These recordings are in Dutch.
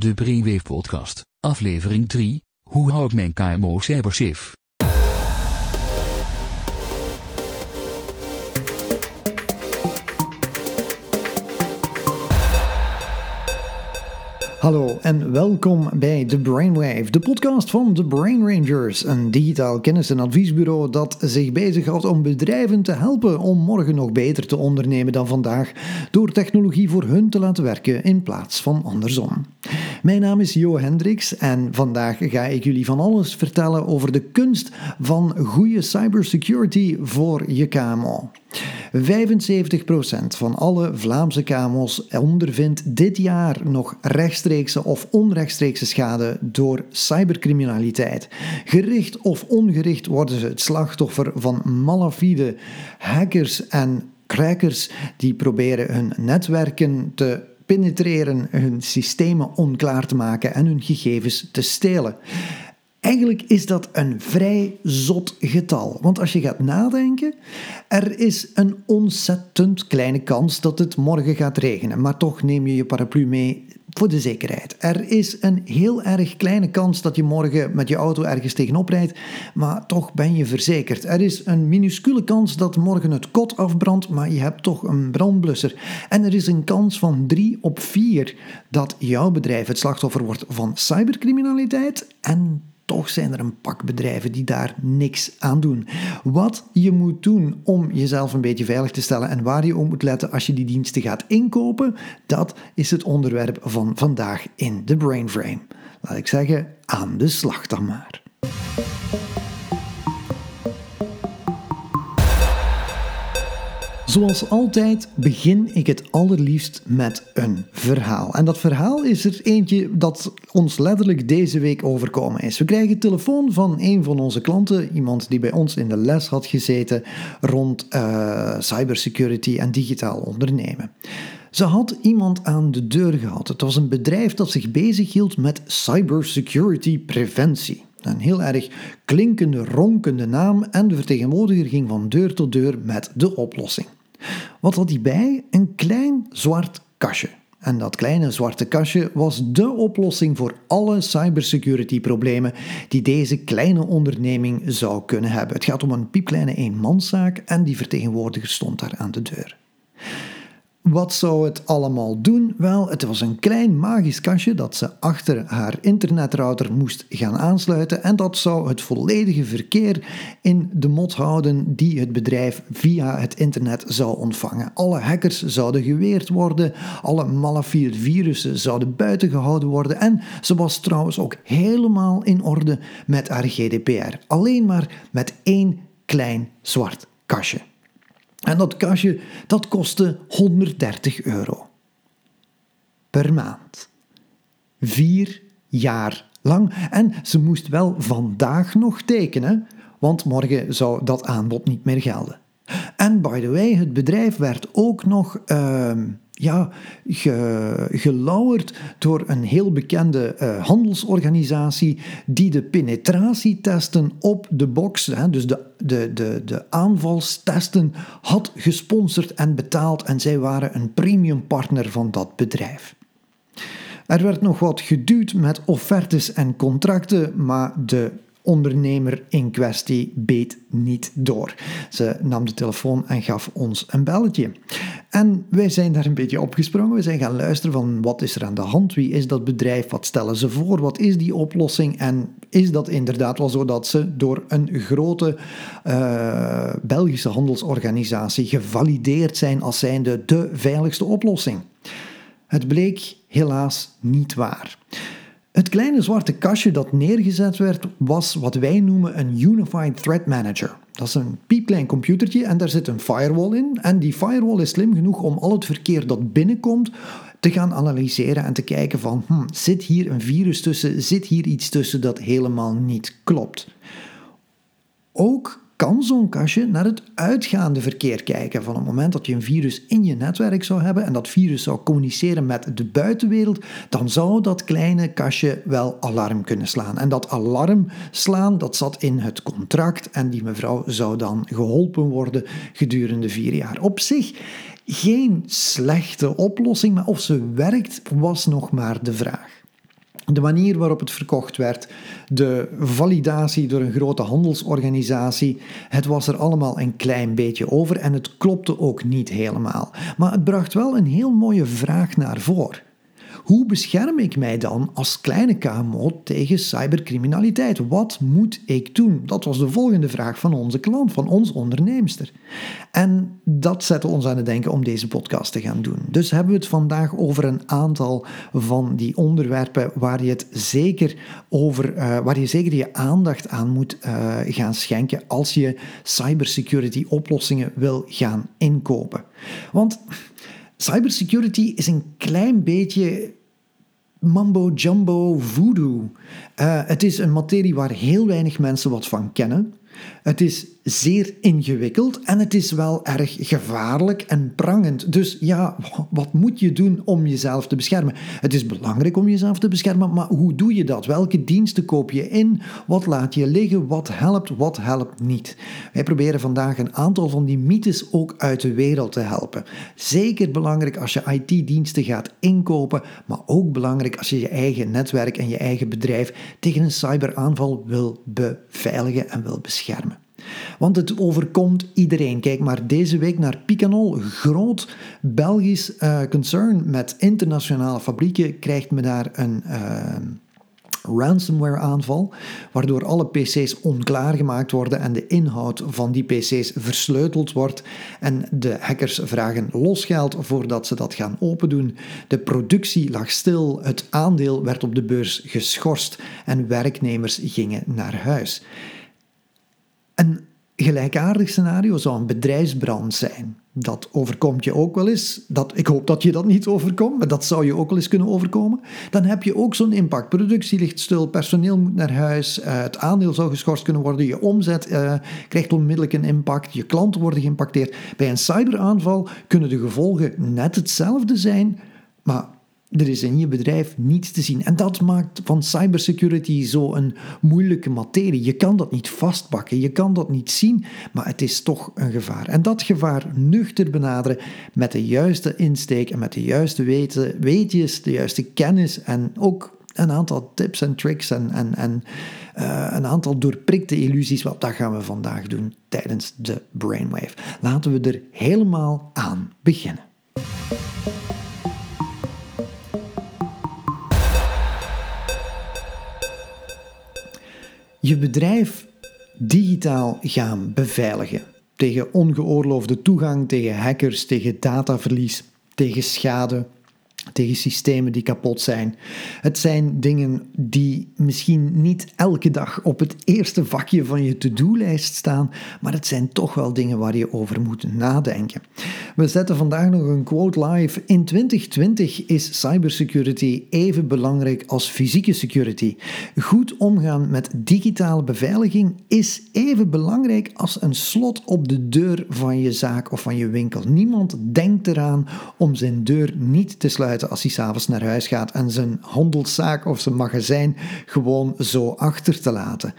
De Brainwave Podcast, aflevering 3. Hoe hou ik mijn KMO cybersafe? Hallo en welkom bij The Brainwave, de podcast van The Brain Rangers, een digitaal kennis- en adviesbureau dat zich bezighoudt om bedrijven te helpen om morgen nog beter te ondernemen dan vandaag, door technologie voor hun te laten werken in plaats van andersom. Mijn naam is Jo Hendricks en vandaag ga ik jullie van alles vertellen over de kunst van goede cybersecurity voor je KMO. 75% van alle Vlaamse KMO's ondervindt dit jaar nog rechtstreekse of onrechtstreekse schade door cybercriminaliteit. Gericht of ongericht worden ze het slachtoffer van malafide hackers en crackers die proberen hun netwerken te penetreren, hun systemen onklaar te maken en hun gegevens te stelen. Eigenlijk is dat een vrij zot getal. Want als je gaat nadenken, er is een ontzettend kleine kans dat het morgen gaat regenen. Maar toch neem je je paraplu mee voor de zekerheid. Er is een heel erg kleine kans dat je morgen met je auto ergens tegenop rijdt, maar toch ben je verzekerd. Er is een minuscule kans dat morgen het kot afbrandt, maar je hebt toch een brandblusser. En er is een kans van 3 op 4 dat jouw bedrijf het slachtoffer wordt van cybercriminaliteit en toch zijn er een pak bedrijven die daar niks aan doen. Wat je moet doen om jezelf een beetje veilig te stellen en waar je op moet letten als je die diensten gaat inkopen, dat is het onderwerp van vandaag in de Brainframe. Laat ik zeggen, aan de slag dan maar. Zoals altijd begin ik het allerliefst met een verhaal. En dat verhaal is er eentje dat ons letterlijk deze week overkomen is. We krijgen telefoon van een van onze klanten, iemand die bij ons in de les had gezeten rond uh, cybersecurity en digitaal ondernemen. Ze had iemand aan de deur gehad. Het was een bedrijf dat zich bezighield met cybersecurity preventie. Een heel erg klinkende, ronkende naam en de vertegenwoordiger ging van deur tot deur met de oplossing. Wat had hij bij? Een klein zwart kastje. En dat kleine zwarte kastje was dé oplossing voor alle cybersecurity-problemen die deze kleine onderneming zou kunnen hebben. Het gaat om een piepkleine eenmanszaak en die vertegenwoordiger stond daar aan de deur. Wat zou het allemaal doen? Wel, het was een klein magisch kastje dat ze achter haar internetrouter moest gaan aansluiten en dat zou het volledige verkeer in de mot houden die het bedrijf via het internet zou ontvangen. Alle hackers zouden geweerd worden, alle malafide virussen zouden buiten gehouden worden en ze was trouwens ook helemaal in orde met haar GDPR. Alleen maar met één klein zwart kastje. En dat kastje, dat kostte 130 euro. Per maand. Vier jaar lang. En ze moest wel vandaag nog tekenen, want morgen zou dat aanbod niet meer gelden. En by the way, het bedrijf werd ook nog uh, ja, ge, gelauwerd door een heel bekende uh, handelsorganisatie die de penetratietesten op de box, hè, dus de, de, de, de aanvalstesten, had gesponsord en betaald. En zij waren een premium partner van dat bedrijf. Er werd nog wat geduwd met offertes en contracten, maar de ondernemer in kwestie beet niet door. Ze nam de telefoon en gaf ons een belletje. En wij zijn daar een beetje opgesprongen. We zijn gaan luisteren van wat is er aan de hand? Wie is dat bedrijf? Wat stellen ze voor? Wat is die oplossing? En is dat inderdaad wel zo dat ze door een grote uh, Belgische handelsorganisatie gevalideerd zijn als zijnde de veiligste oplossing? Het bleek helaas niet waar. Het kleine zwarte kastje dat neergezet werd, was wat wij noemen een Unified Threat Manager. Dat is een piepklein computertje en daar zit een firewall in. En die firewall is slim genoeg om al het verkeer dat binnenkomt te gaan analyseren en te kijken van, hm, zit hier een virus tussen, zit hier iets tussen dat helemaal niet klopt. Ook kan zo'n kastje naar het uitgaande verkeer kijken. Van het moment dat je een virus in je netwerk zou hebben en dat virus zou communiceren met de buitenwereld, dan zou dat kleine kastje wel alarm kunnen slaan. En dat alarm slaan, dat zat in het contract en die mevrouw zou dan geholpen worden gedurende vier jaar. Op zich geen slechte oplossing, maar of ze werkt was nog maar de vraag. De manier waarop het verkocht werd, de validatie door een grote handelsorganisatie, het was er allemaal een klein beetje over en het klopte ook niet helemaal. Maar het bracht wel een heel mooie vraag naar voren. Hoe bescherm ik mij dan als kleine KMO tegen cybercriminaliteit? Wat moet ik doen? Dat was de volgende vraag van onze klant, van ons onderneemster. En dat zette ons aan het denken om deze podcast te gaan doen. Dus hebben we het vandaag over een aantal van die onderwerpen waar je het zeker over, uh, waar je zeker je aandacht aan moet uh, gaan schenken als je cybersecurity oplossingen wil gaan inkopen. Want Cybersecurity is een klein beetje mambo jumbo voodoo. Uh, het is een materie waar heel weinig mensen wat van kennen. Het is zeer ingewikkeld en het is wel erg gevaarlijk en prangend. Dus ja, wat moet je doen om jezelf te beschermen? Het is belangrijk om jezelf te beschermen, maar hoe doe je dat? Welke diensten koop je in? Wat laat je liggen? Wat helpt? Wat helpt niet? Wij proberen vandaag een aantal van die mythes ook uit de wereld te helpen. Zeker belangrijk als je IT-diensten gaat inkopen, maar ook belangrijk als je je eigen netwerk en je eigen bedrijf tegen een cyberaanval wil beveiligen en wil beschermen. Want het overkomt iedereen. Kijk maar deze week naar Picanol, groot Belgisch uh, concern met internationale fabrieken, krijgt me daar een. Uh, ransomware aanval, waardoor alle PC's onklaargemaakt worden en de inhoud van die PC's versleuteld wordt en de hackers vragen losgeld voordat ze dat gaan opendoen. De productie lag stil, het aandeel werd op de beurs geschorst en werknemers gingen naar huis. Een gelijkaardig scenario zou een bedrijfsbrand zijn. Dat overkomt je ook wel eens. Dat, ik hoop dat je dat niet overkomt, maar dat zou je ook wel eens kunnen overkomen. Dan heb je ook zo'n impact. Productie ligt stil, personeel moet naar huis, uh, het aandeel zou geschorst kunnen worden, je omzet uh, krijgt onmiddellijk een impact, je klanten worden geïmpacteerd. Bij een cyberaanval kunnen de gevolgen net hetzelfde zijn, maar er is in je bedrijf niets te zien. En dat maakt van cybersecurity zo een moeilijke materie. Je kan dat niet vastpakken, je kan dat niet zien, maar het is toch een gevaar. En dat gevaar nuchter benaderen met de juiste insteek en met de juiste weten, weetjes, de juiste kennis en ook een aantal tips en tricks en, en, en uh, een aantal doorprikte illusies. Wat dat gaan we vandaag doen tijdens de Brainwave. Laten we er helemaal aan beginnen. Je bedrijf digitaal gaan beveiligen. Tegen ongeoorloofde toegang, tegen hackers, tegen dataverlies, tegen schade, tegen systemen die kapot zijn. Het zijn dingen die misschien niet elke dag op het eerste vakje van je to-do-lijst staan, maar het zijn toch wel dingen waar je over moet nadenken. We zetten vandaag nog een quote live. In 2020 is cybersecurity even belangrijk als fysieke security. Goed omgaan met digitale beveiliging is even belangrijk als een slot op de deur van je zaak of van je winkel. Niemand denkt eraan om zijn deur niet te sluiten als hij s'avonds naar huis gaat en zijn handelszaak of zijn magazijn gewoon zo achter te laten.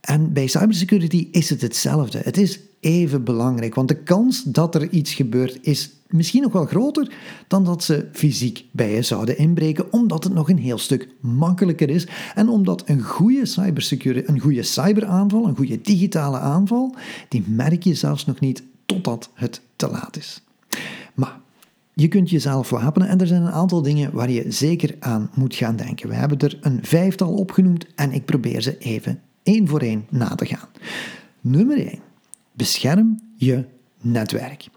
En bij cybersecurity is het hetzelfde. Het is even belangrijk, want de kans dat er iets gebeurt is misschien nog wel groter dan dat ze fysiek bij je zouden inbreken, omdat het nog een heel stuk makkelijker is en omdat een goede cybersecurity, een goede cyberaanval, een goede digitale aanval, die merk je zelfs nog niet totdat het te laat is. Maar je kunt jezelf wapenen en er zijn een aantal dingen waar je zeker aan moet gaan denken. We hebben er een vijftal opgenoemd en ik probeer ze even één voor één na te gaan. Nummer 1. Bescherm je netwerk.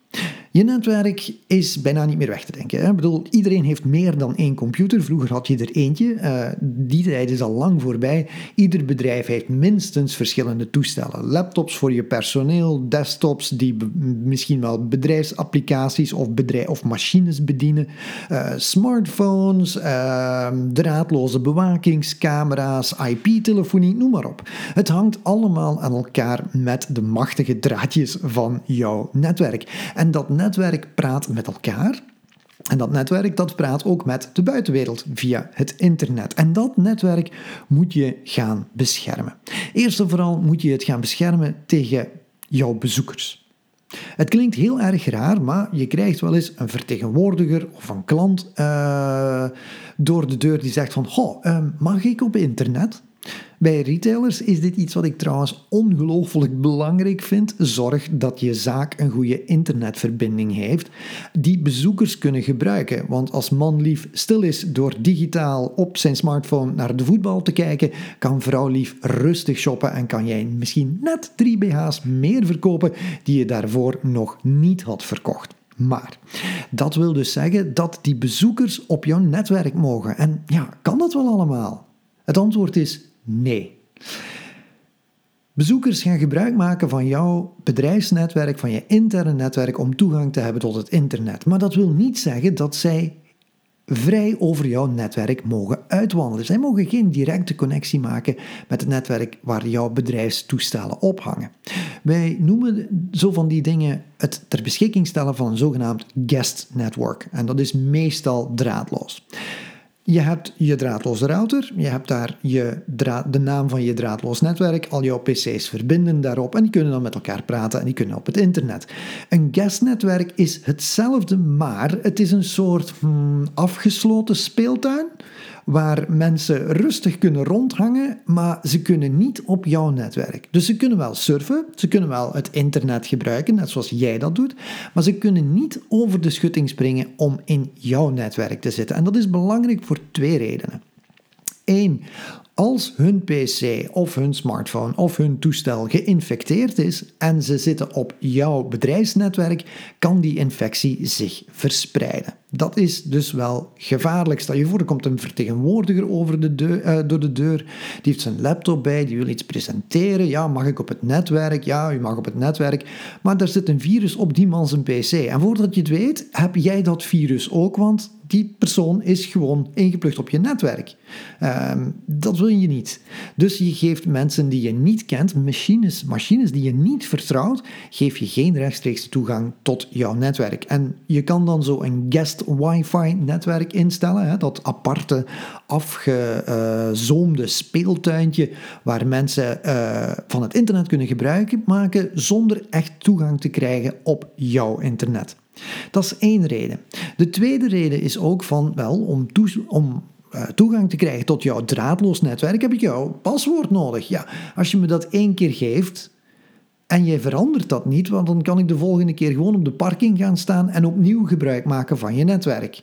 Je netwerk is bijna niet meer weg te denken. Hè? Ik bedoel, iedereen heeft meer dan één computer. Vroeger had je er eentje. Uh, die tijd is al lang voorbij. Ieder bedrijf heeft minstens verschillende toestellen. Laptops voor je personeel, desktops die misschien wel bedrijfsapplicaties of, bedrijf of machines bedienen, uh, smartphones, uh, draadloze bewakingscamera's, IP-telefonie, noem maar op. Het hangt allemaal aan elkaar met de machtige draadjes van jouw netwerk. Dat netwerk praat met elkaar. En dat netwerk dat praat ook met de buitenwereld via het internet. En dat netwerk moet je gaan beschermen. Eerst en vooral moet je het gaan beschermen tegen jouw bezoekers. Het klinkt heel erg raar, maar je krijgt wel eens een vertegenwoordiger of een klant uh, door de deur die zegt van, oh, mag ik op internet? Bij retailers is dit iets wat ik trouwens ongelooflijk belangrijk vind. Zorg dat je zaak een goede internetverbinding heeft die bezoekers kunnen gebruiken. Want als man lief stil is door digitaal op zijn smartphone naar de voetbal te kijken, kan vrouw lief rustig shoppen en kan jij misschien net drie BH's meer verkopen die je daarvoor nog niet had verkocht. Maar dat wil dus zeggen dat die bezoekers op jouw netwerk mogen. En ja, kan dat wel allemaal? Het antwoord is Nee. Bezoekers gaan gebruik maken van jouw bedrijfsnetwerk, van je interne netwerk om toegang te hebben tot het internet. Maar dat wil niet zeggen dat zij vrij over jouw netwerk mogen uitwandelen. Zij mogen geen directe connectie maken met het netwerk waar jouw bedrijfstoestellen ophangen. Wij noemen zo van die dingen het ter beschikking stellen van een zogenaamd guest network. En dat is meestal draadloos. Je hebt je draadloze router, je hebt daar je de naam van je draadloos netwerk, al jouw PC's verbinden daarop en die kunnen dan met elkaar praten en die kunnen op het internet. Een guestnetwerk is hetzelfde, maar het is een soort hmm, afgesloten speeltuin waar mensen rustig kunnen rondhangen, maar ze kunnen niet op jouw netwerk. Dus ze kunnen wel surfen, ze kunnen wel het internet gebruiken, net zoals jij dat doet, maar ze kunnen niet over de schutting springen om in jouw netwerk te zitten. En dat is belangrijk voor twee redenen. Eén, als hun PC of hun smartphone of hun toestel geïnfecteerd is en ze zitten op jouw bedrijfsnetwerk, kan die infectie zich verspreiden. Dat is dus wel gevaarlijk. Stel je voor, er komt een vertegenwoordiger over de uh, door de deur. Die heeft zijn laptop bij, die wil iets presenteren. Ja, mag ik op het netwerk? Ja, u mag op het netwerk. Maar er zit een virus op die man zijn PC. En voordat je het weet, heb jij dat virus ook, want die persoon is gewoon ingeplucht op je netwerk. Ehm, dat wil je niet. Dus je geeft mensen die je niet kent, machines, machines die je niet vertrouwt, geef je geen rechtstreeks toegang tot jouw netwerk. En je kan dan zo een guest wifi-netwerk instellen, hè, dat aparte, afgezoomde speeltuintje waar mensen uh, van het internet kunnen gebruik maken zonder echt toegang te krijgen op jouw internet. Dat is één reden. De tweede reden is ook van, wel, om, om uh, toegang te krijgen tot jouw draadloos netwerk heb ik jouw paswoord nodig. Ja, als je me dat één keer geeft, en jij verandert dat niet, want dan kan ik de volgende keer gewoon op de parking gaan staan en opnieuw gebruik maken van je netwerk.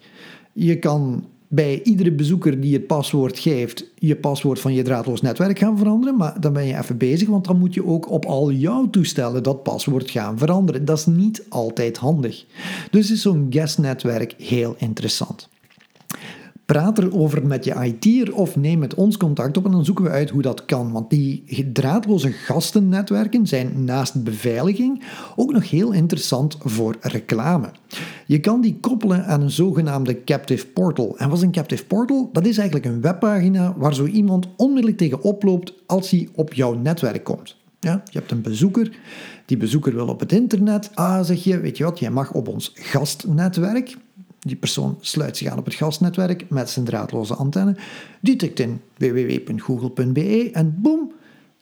Je kan bij iedere bezoeker die het paswoord geeft, je paswoord van je draadloos netwerk gaan veranderen, maar dan ben je even bezig, want dan moet je ook op al jouw toestellen dat paswoord gaan veranderen. Dat is niet altijd handig. Dus is zo'n guest-netwerk heel interessant. Praat erover met je IT'er of neem met ons contact op en dan zoeken we uit hoe dat kan. Want die draadloze gastennetwerken zijn naast beveiliging ook nog heel interessant voor reclame. Je kan die koppelen aan een zogenaamde captive portal. En wat is een captive portal? Dat is eigenlijk een webpagina waar zo iemand onmiddellijk tegen oploopt als hij op jouw netwerk komt. Ja, je hebt een bezoeker, die bezoeker wil op het internet. Ah, zeg je, weet je wat, jij mag op ons gastnetwerk. Die persoon sluit zich aan op het gastnetwerk met zijn draadloze antenne. Die tikt in www.google.be en boem,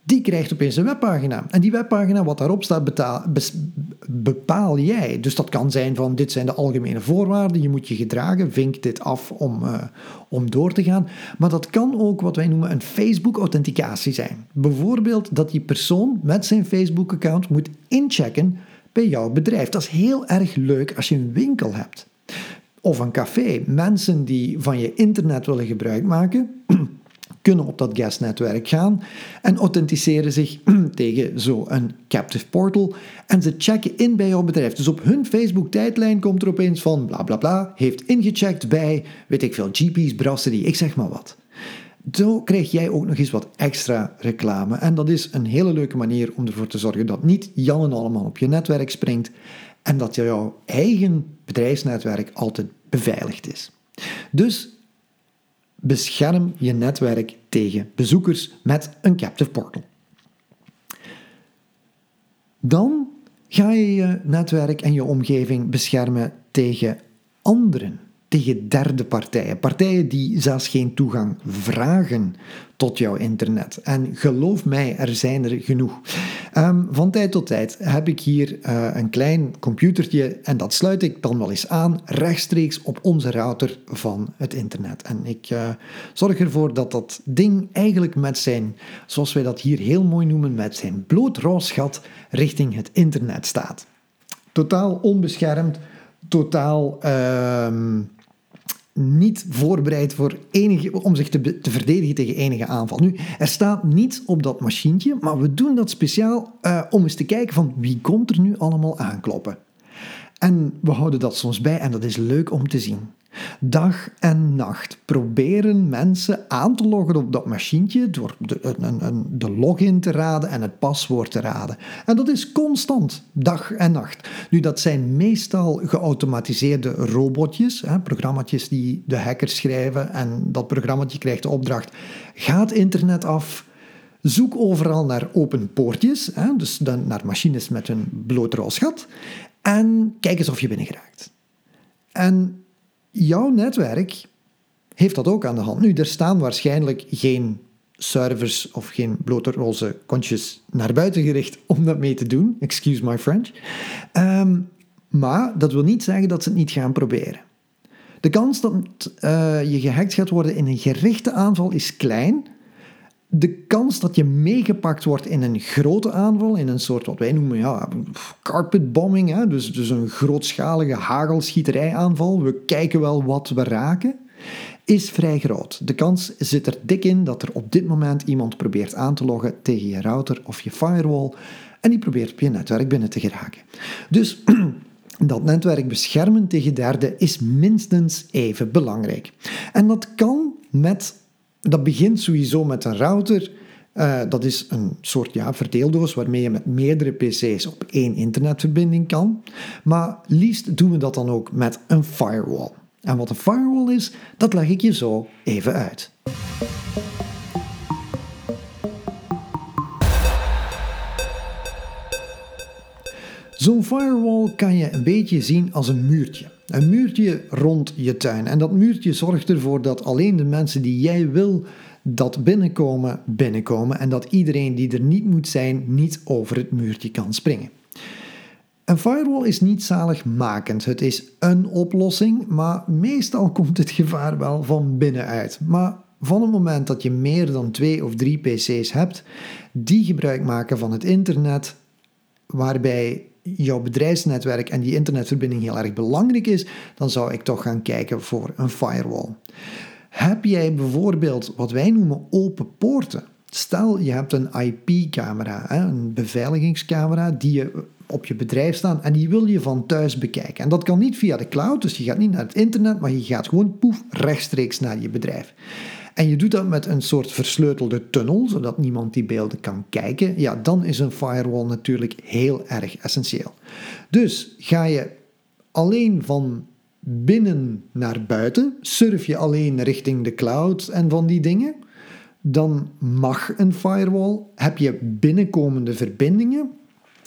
die krijgt opeens een webpagina. En die webpagina, wat daarop staat, bepaal jij. Dus dat kan zijn van, dit zijn de algemene voorwaarden, je moet je gedragen, vink dit af om, uh, om door te gaan. Maar dat kan ook wat wij noemen een Facebook-authenticatie zijn. Bijvoorbeeld dat die persoon met zijn Facebook-account moet inchecken bij jouw bedrijf. Dat is heel erg leuk als je een winkel hebt of een café. Mensen die van je internet willen gebruik maken, kunnen op dat guestnetwerk gaan en authenticeren zich tegen zo'n captive portal. En ze checken in bij jouw bedrijf. Dus op hun Facebook-tijdlijn komt er opeens van bla bla bla, heeft ingecheckt bij, weet ik veel, GP's Brasserie, ik zeg maar wat. Zo krijg jij ook nog eens wat extra reclame. En dat is een hele leuke manier om ervoor te zorgen dat niet Jan en allemaal op je netwerk springt en dat jouw eigen bedrijfsnetwerk altijd beveiligd is. Dus bescherm je netwerk tegen bezoekers met een captive portal. Dan ga je je netwerk en je omgeving beschermen tegen anderen, tegen derde partijen. Partijen die zelfs geen toegang vragen tot jouw internet. En geloof mij, er zijn er genoeg. Ehm, van tijd tot tijd heb ik hier uh, een klein computertje en dat sluit ik dan wel eens aan rechtstreeks op onze router van het internet. En ik uh, zorg ervoor dat dat ding eigenlijk met zijn, zoals wij dat hier heel mooi noemen, met zijn bloot gat richting het internet staat. Totaal onbeschermd, totaal. Uh, niet voorbereid voor enige, om zich te, te, verdedigen tegen enige aanval. Nu, er staat niets op dat machientje, maar we doen dat speciaal uh, om eens te kijken van wie komt er nu allemaal aankloppen. En we houden dat soms bij en dat is leuk om te zien. Dag en nacht proberen mensen aan te loggen op dat machientje door de, de, login te raden en het paswoord te raden. En dat is constant, dag en nacht. Nu, dat zijn meestal geautomatiseerde robotjes, hè, programma's die de hackers schrijven en dat programma krijgt de opdracht, gaat internet af, Zoek overal naar open poortjes, hè, dus dan naar machines met een bloot gat, en kijk eens of je binnen geraakt. En jouw netwerk heeft dat ook aan de hand. Nu, er staan waarschijnlijk geen servers of geen blote roze kontjes naar buiten gericht om dat mee te doen. Excuse my French. Um, maar dat wil niet zeggen dat ze het niet gaan proberen. De kans dat uh, je gehackt gaat worden in een gerichte aanval is klein, de kans dat je meegepakt wordt in een grote aanval, in een soort wat wij noemen ja, carpetbombing, hè? Dus, dus een grootschalige hagelschieterayaanval, we kijken wel wat we raken, is vrij groot. De kans zit er dik in dat er op dit moment iemand probeert aan te loggen tegen je router of je firewall en die probeert op je netwerk binnen te geraken. Dus dat netwerk beschermen tegen derden is minstens even belangrijk. En dat kan met dat begint sowieso met een router. Uh, dat is een soort ja, verdeeldoos waarmee je met meerdere PC's op één internetverbinding kan. Maar liefst doen we dat dan ook met een firewall. En wat een firewall is, dat leg ik je zo even uit. Zo'n firewall kan je een beetje zien als een muurtje. Een muurtje rond je tuin. En dat muurtje zorgt ervoor dat alleen de mensen die jij wil dat binnenkomen, binnenkomen. En dat iedereen die er niet moet zijn, niet over het muurtje kan springen. Een firewall is niet zaligmakend. Het is een oplossing, maar meestal komt het gevaar wel van binnenuit. Maar van het moment dat je meer dan twee of drie PC's hebt die gebruik maken van het internet, waarbij jouw bedrijfsnetwerk en die internetverbinding heel erg belangrijk is, dan zou ik toch gaan kijken voor een firewall. Heb jij bijvoorbeeld wat wij noemen open poorten? Stel je hebt een IP-camera, een beveiligingscamera die je op je bedrijf staan en die wil je van thuis bekijken. En dat kan niet via de cloud, dus je gaat niet naar het internet, maar je gaat gewoon poef rechtstreeks naar je bedrijf. En je doet dat met een soort versleutelde tunnel, zodat niemand die beelden kan kijken. Ja, dan is een firewall natuurlijk heel erg essentieel. Dus ga je alleen van binnen naar buiten, surf je alleen richting de cloud en van die dingen, dan mag een firewall. Heb je binnenkomende verbindingen,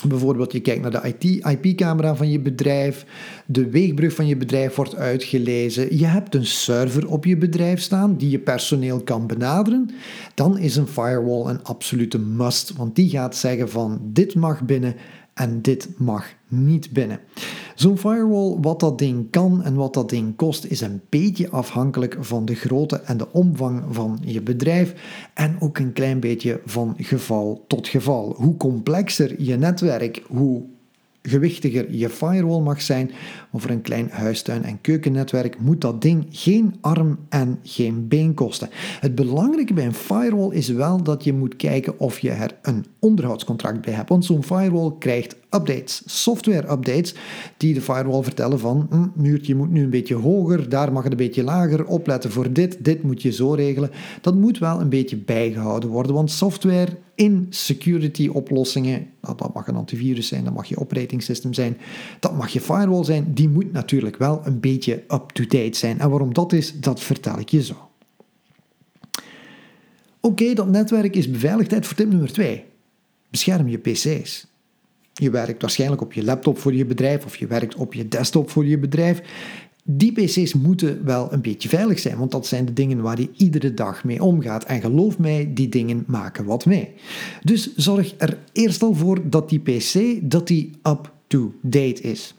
Bijvoorbeeld, je kijkt naar de IP-camera van je bedrijf, de weegbrug van je bedrijf wordt uitgelezen, je hebt een server op je bedrijf staan die je personeel kan benaderen, dan is een firewall een absolute must, want die gaat zeggen van dit mag binnen en dit mag niet binnen. Zo'n firewall, wat dat ding kan en wat dat ding kost, is een beetje afhankelijk van de grootte en de omvang van je bedrijf en ook een klein beetje van geval tot geval. Hoe complexer je netwerk, hoe gewichtiger je firewall mag zijn. Maar voor een klein huistuin- en keukennetwerk moet dat ding geen arm en geen been kosten. Het belangrijke bij een firewall is wel dat je moet kijken of je er een onderhoudscontract bij hebt. Want zo'n firewall krijgt updates, software updates, die de firewall vertellen van hm, muurtje moet nu een beetje hoger, daar mag het een beetje lager, opletten voor dit, dit moet je zo regelen. Dat moet wel een beetje bijgehouden worden, want software in security oplossingen, nou, dat mag een antivirus zijn, dat mag je operating system zijn, dat mag je firewall zijn, die moet natuurlijk wel een beetje up-to-date zijn. En waarom dat is, dat vertel ik je zo. Oké, dat netwerk is beveiligd. Voor tip nummer 2. Bescherm je PC's. Je werkt waarschijnlijk op je laptop voor je bedrijf of je werkt op je desktop voor je bedrijf. die PC's moeten wel een beetje veilig zijn, want dat zijn de dingen waar je iedere dag mee omgaat. En geloof mij, die dingen maken wat mee. Dus zorg er eerst al voor dat die PC dat die up-to-date is.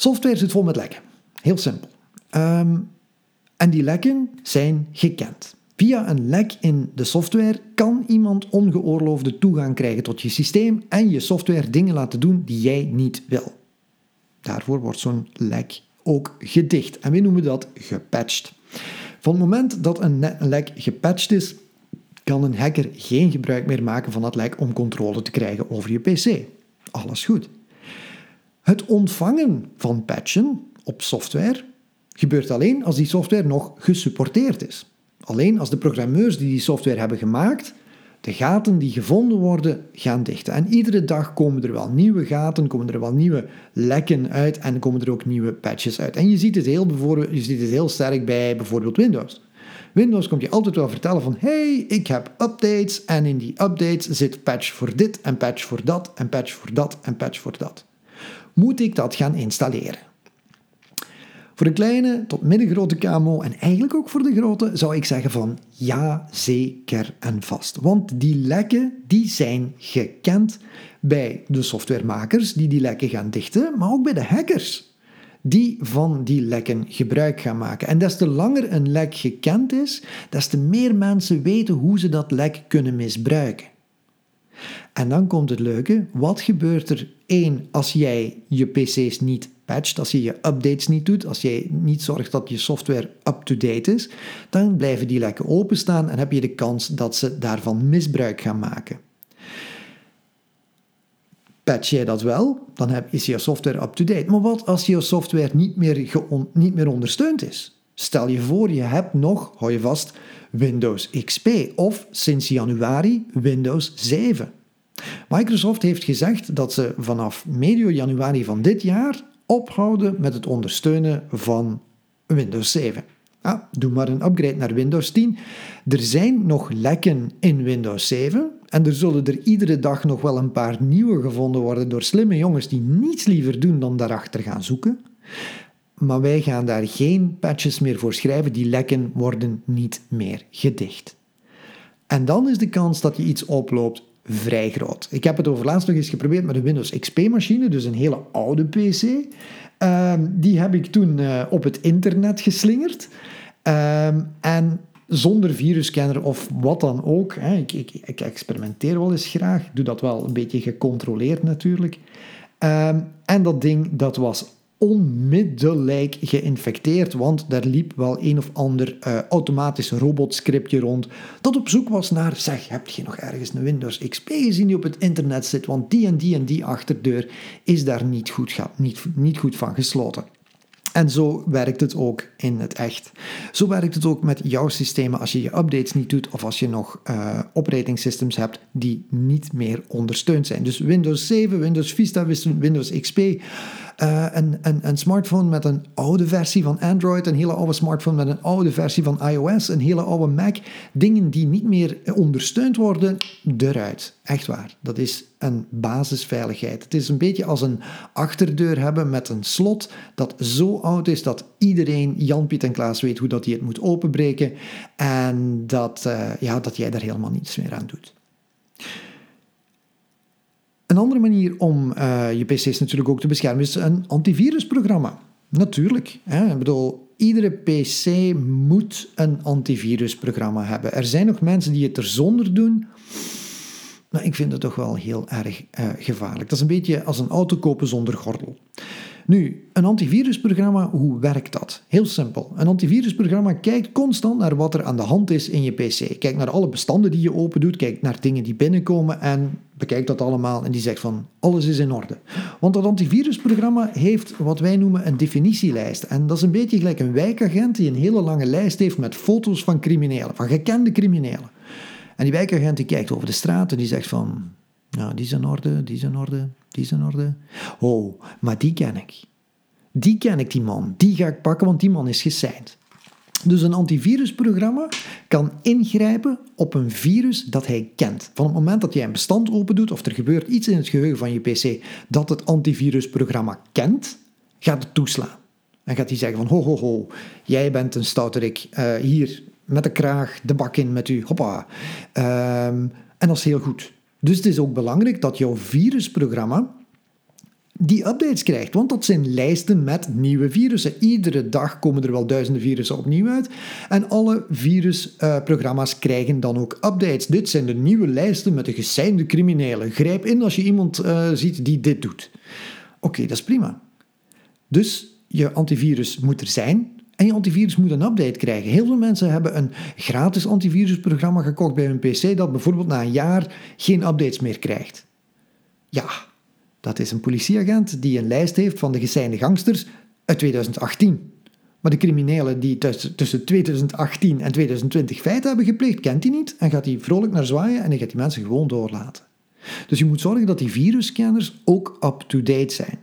Software zit vol met lekken. Heel simpel. Ehm, en die lekken zijn gekend. Via een lek in de software kan iemand ongeoorloofde toegang krijgen tot je systeem en je software dingen laten doen die jij niet wil. Daarvoor wordt zo'n lek ook gedicht en we noemen dat gepatcht. Van het moment dat een lek gepatcht is, kan een hacker geen gebruik meer maken van dat lek om controle te krijgen over je PC. Alles goed. Het ontvangen van patchen op software gebeurt alleen als die software nog gesupporteerd is. Alleen als de programmeurs die die software hebben gemaakt de gaten die gevonden worden gaan dichten. En iedere dag komen er wel nieuwe gaten, komen er wel nieuwe lekken uit en komen er ook nieuwe patches uit. En je ziet het heel, je ziet het heel sterk bij bijvoorbeeld Windows. Windows komt je altijd wel vertellen van hey, ik heb updates en in die updates zit patch voor dit en patch voor dat en patch voor dat en patch voor dat. Moet ik dat gaan installeren? Voor de kleine tot middengrote KMO en eigenlijk ook voor de grote zou ik zeggen van ja, zeker en vast. Want die lekken die zijn gekend bij de softwaremakers die die lekken gaan dichten, maar ook bij de hackers die van die lekken gebruik gaan maken. En des te langer een lek gekend is, des te meer mensen weten hoe ze dat lek kunnen misbruiken. En dan komt het leuke, wat gebeurt er één als jij je PC's niet patcht, als je je updates niet doet, als jij niet zorgt dat je software up-to-date is, dan blijven die lekken openstaan en heb je de kans dat ze daarvan misbruik gaan maken. Patch jij dat wel, dan is je software up-to-date. Maar wat als je software niet meer, niet meer ondersteund is? Stel je voor, je hebt nog, hou je vast, Windows XP of sinds januari Windows 7. Microsoft heeft gezegd dat ze vanaf medio januari van dit jaar ophouden met het ondersteunen van Windows 7. Ah, doe maar een upgrade naar Windows 10. Er zijn nog lekken in Windows 7 en er zullen er iedere dag nog wel een paar nieuwe gevonden worden door slimme jongens die niets liever doen dan daarachter gaan zoeken. Maar wij gaan daar geen patches meer voor schrijven, die lekken worden niet meer gedicht. En dan is de kans dat je iets oploopt vrij groot. Ik heb het over laatst nog eens geprobeerd met een Windows XP-machine, dus een hele oude PC. Ehm, die heb ik toen eh, op het internet geslingerd. Ehm, en zonder virusscanner of wat dan ook. Hè. Ik, ik, ik, experimenteer wel eens graag. Doe dat wel een beetje gecontroleerd natuurlijk. Ehm, en dat ding dat was onmiddellijk geïnfecteerd, want daar liep wel een of ander uh, automatisch robotscriptje rond dat op zoek was naar, zeg, heb je nog ergens een Windows XP gezien die op het internet zit, want die en die en die achterdeur is daar niet goed, niet, niet goed van gesloten. En zo werkt het ook in het echt. Zo werkt het ook met jouw systemen als je je updates niet doet of als je nog uh, operating systems hebt die niet meer ondersteund zijn. Dus Windows 7, Windows Vista, Windows XP, uh, een, een, een, smartphone met een oude versie van Android, een hele oude smartphone met een oude versie van iOS, een hele oude Mac. Dingen die niet meer ondersteund worden, eruit. Echt waar. Dat is een basisveiligheid. Het is een beetje als een achterdeur hebben met een slot dat zo oud is dat iedereen, Jan, Piet en Klaas, weet hoe dat hij het moet openbreken en dat, uh, ja, dat jij daar helemaal niets meer aan doet. Een andere manier om uh, je PC's natuurlijk ook te beschermen is een antivirusprogramma. Natuurlijk. Hè? Ik bedoel, iedere PC moet een antivirusprogramma hebben. Er zijn nog mensen die het er zonder doen. Maar ik vind het toch wel heel erg uh, gevaarlijk. Dat is een beetje als een auto kopen zonder gordel. Nu, een antivirusprogramma, hoe werkt dat? Heel simpel. Een antivirusprogramma kijkt constant naar wat er aan de hand is in je PC. Kijkt naar alle bestanden die je open doet, kijkt naar dingen die binnenkomen en bekijkt dat allemaal en die zegt van alles is in orde. Want dat antivirusprogramma heeft wat wij noemen een definitielijst. En dat is een beetje gelijk een wijkagent die een hele lange lijst heeft met foto's van criminelen, van gekende criminelen. En die wijkagent die kijkt over de straat en die zegt van ja, die is in orde, die is in orde, die is in orde. Oh, maar die ken ik. Die ken ik, die man. Die ga ik pakken, want die man is gesigned. Dus een antivirusprogramma kan ingrijpen op een virus dat hij kent. Van het moment dat jij een bestand opendoet of er gebeurt iets in het geheugen van je PC dat het antivirusprogramma kent, gaat het toeslaan. En gaat hij zeggen van, ho, ho, ho, jij bent een stouterik, uh, hier, met de kraag, de bak in met u, hoppa. Ehm, en dat is heel goed. Dus het is ook belangrijk dat jouw virusprogramma die updates krijgt. Want dat zijn lijsten met nieuwe virussen. Iedere dag komen er wel duizenden virussen opnieuw uit. En alle virusprogramma's krijgen dan ook updates. Dit zijn de nieuwe lijsten met de geseinde criminelen. Grijp in als je iemand uh, ziet die dit doet. Oké, dat is prima. Dus je antivirus moet er zijn. En je antivirus moet een update krijgen. Heel veel mensen hebben een gratis antivirusprogramma gekocht bij hun PC dat bijvoorbeeld na een jaar geen updates meer krijgt. Ja, dat is een politieagent die een lijst heeft van de geseinde gangsters uit 2018. Maar de criminelen die tussen 2018 en 2020 feiten hebben gepleegd, kent hij niet en gaat hij vrolijk naar zwaaien en dan gaat die mensen gewoon doorlaten. Dus je moet zorgen dat die virusscanners ook up-to-date zijn.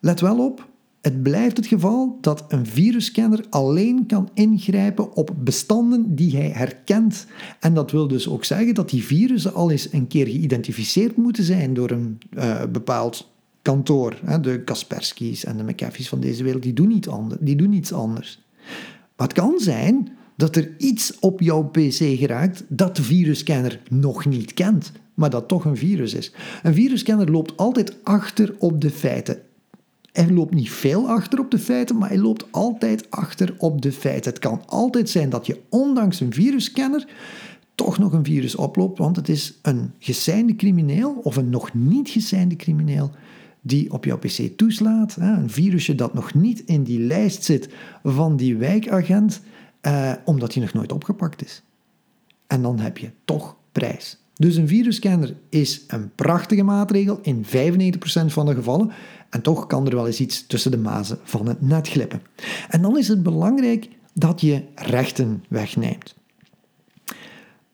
Let wel op, het blijft het geval dat een virusscanner alleen kan ingrijpen op bestanden die hij herkent. En dat wil dus ook zeggen dat die virussen al eens een keer geïdentificeerd moeten zijn door een uh, bepaald kantoor. De Kaspersky's en de McAfee's van deze wereld, die doen, niet ander, die doen iets anders. Maar het kan zijn dat er iets op jouw PC geraakt dat de virusscanner nog niet kent, maar dat toch een virus is. Een virusscanner loopt altijd achter op de feiten. Hij loopt niet veel achter op de feiten, maar hij loopt altijd achter op de feiten. Het kan altijd zijn dat je ondanks een virusscanner toch nog een virus oploopt, want het is een geseinde crimineel of een nog niet geseinde crimineel die op jouw PC toeslaat. Een virusje dat nog niet in die lijst zit van die wijkagent, eh, omdat hij nog nooit opgepakt is. En dan heb je toch prijs. Dus een virusscanner is een prachtige maatregel in 95% van de gevallen. En toch kan er wel eens iets tussen de mazen van het net glippen. En dan is het belangrijk dat je rechten wegneemt.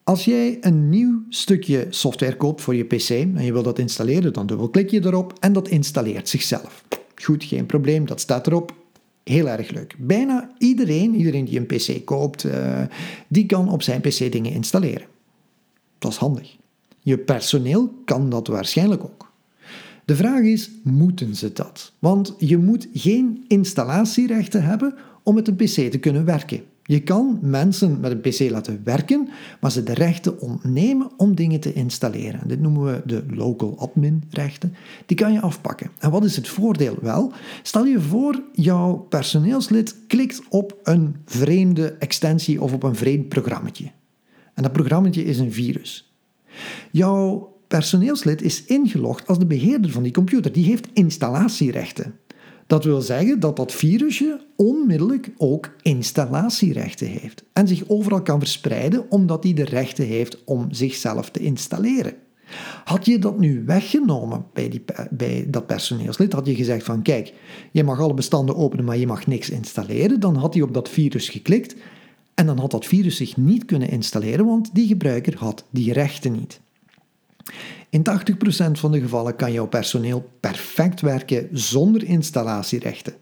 Als jij een nieuw stukje software koopt voor je PC en je wilt dat installeren, dan dubbelklik je erop en dat installeert zichzelf. Goed, geen probleem, dat staat erop. Heel erg leuk. Bijna iedereen, iedereen die een PC koopt, uh, die kan op zijn PC dingen installeren. Dat is handig. Je personeel kan dat waarschijnlijk ook. De vraag is, moeten ze dat? Want je moet geen installatierechten hebben om met een PC te kunnen werken. Je kan mensen met een PC laten werken, maar ze de rechten ontnemen om dingen te installeren. Dit noemen we de local admin rechten. Die kan je afpakken. En wat is het voordeel? Wel, stel je voor, jouw personeelslid klikt op een vreemde extensie of op een vreemd programmaatje. En dat programmaatje is een virus. Jouw personeelslid is ingelogd als de beheerder van die computer. Die heeft installatierechten. Dat wil zeggen dat dat virusje onmiddellijk ook installatierechten heeft en zich overal kan verspreiden omdat hij de rechten heeft om zichzelf te installeren. Had je dat nu weggenomen bij, die, bij dat personeelslid, had je gezegd van kijk, je mag alle bestanden openen, maar je mag niks installeren, dan had hij op dat virus geklikt en dan had dat virus zich niet kunnen installeren, want die gebruiker had die rechten niet. In 80% van de gevallen kan jouw personeel perfect werken zonder installatierechten.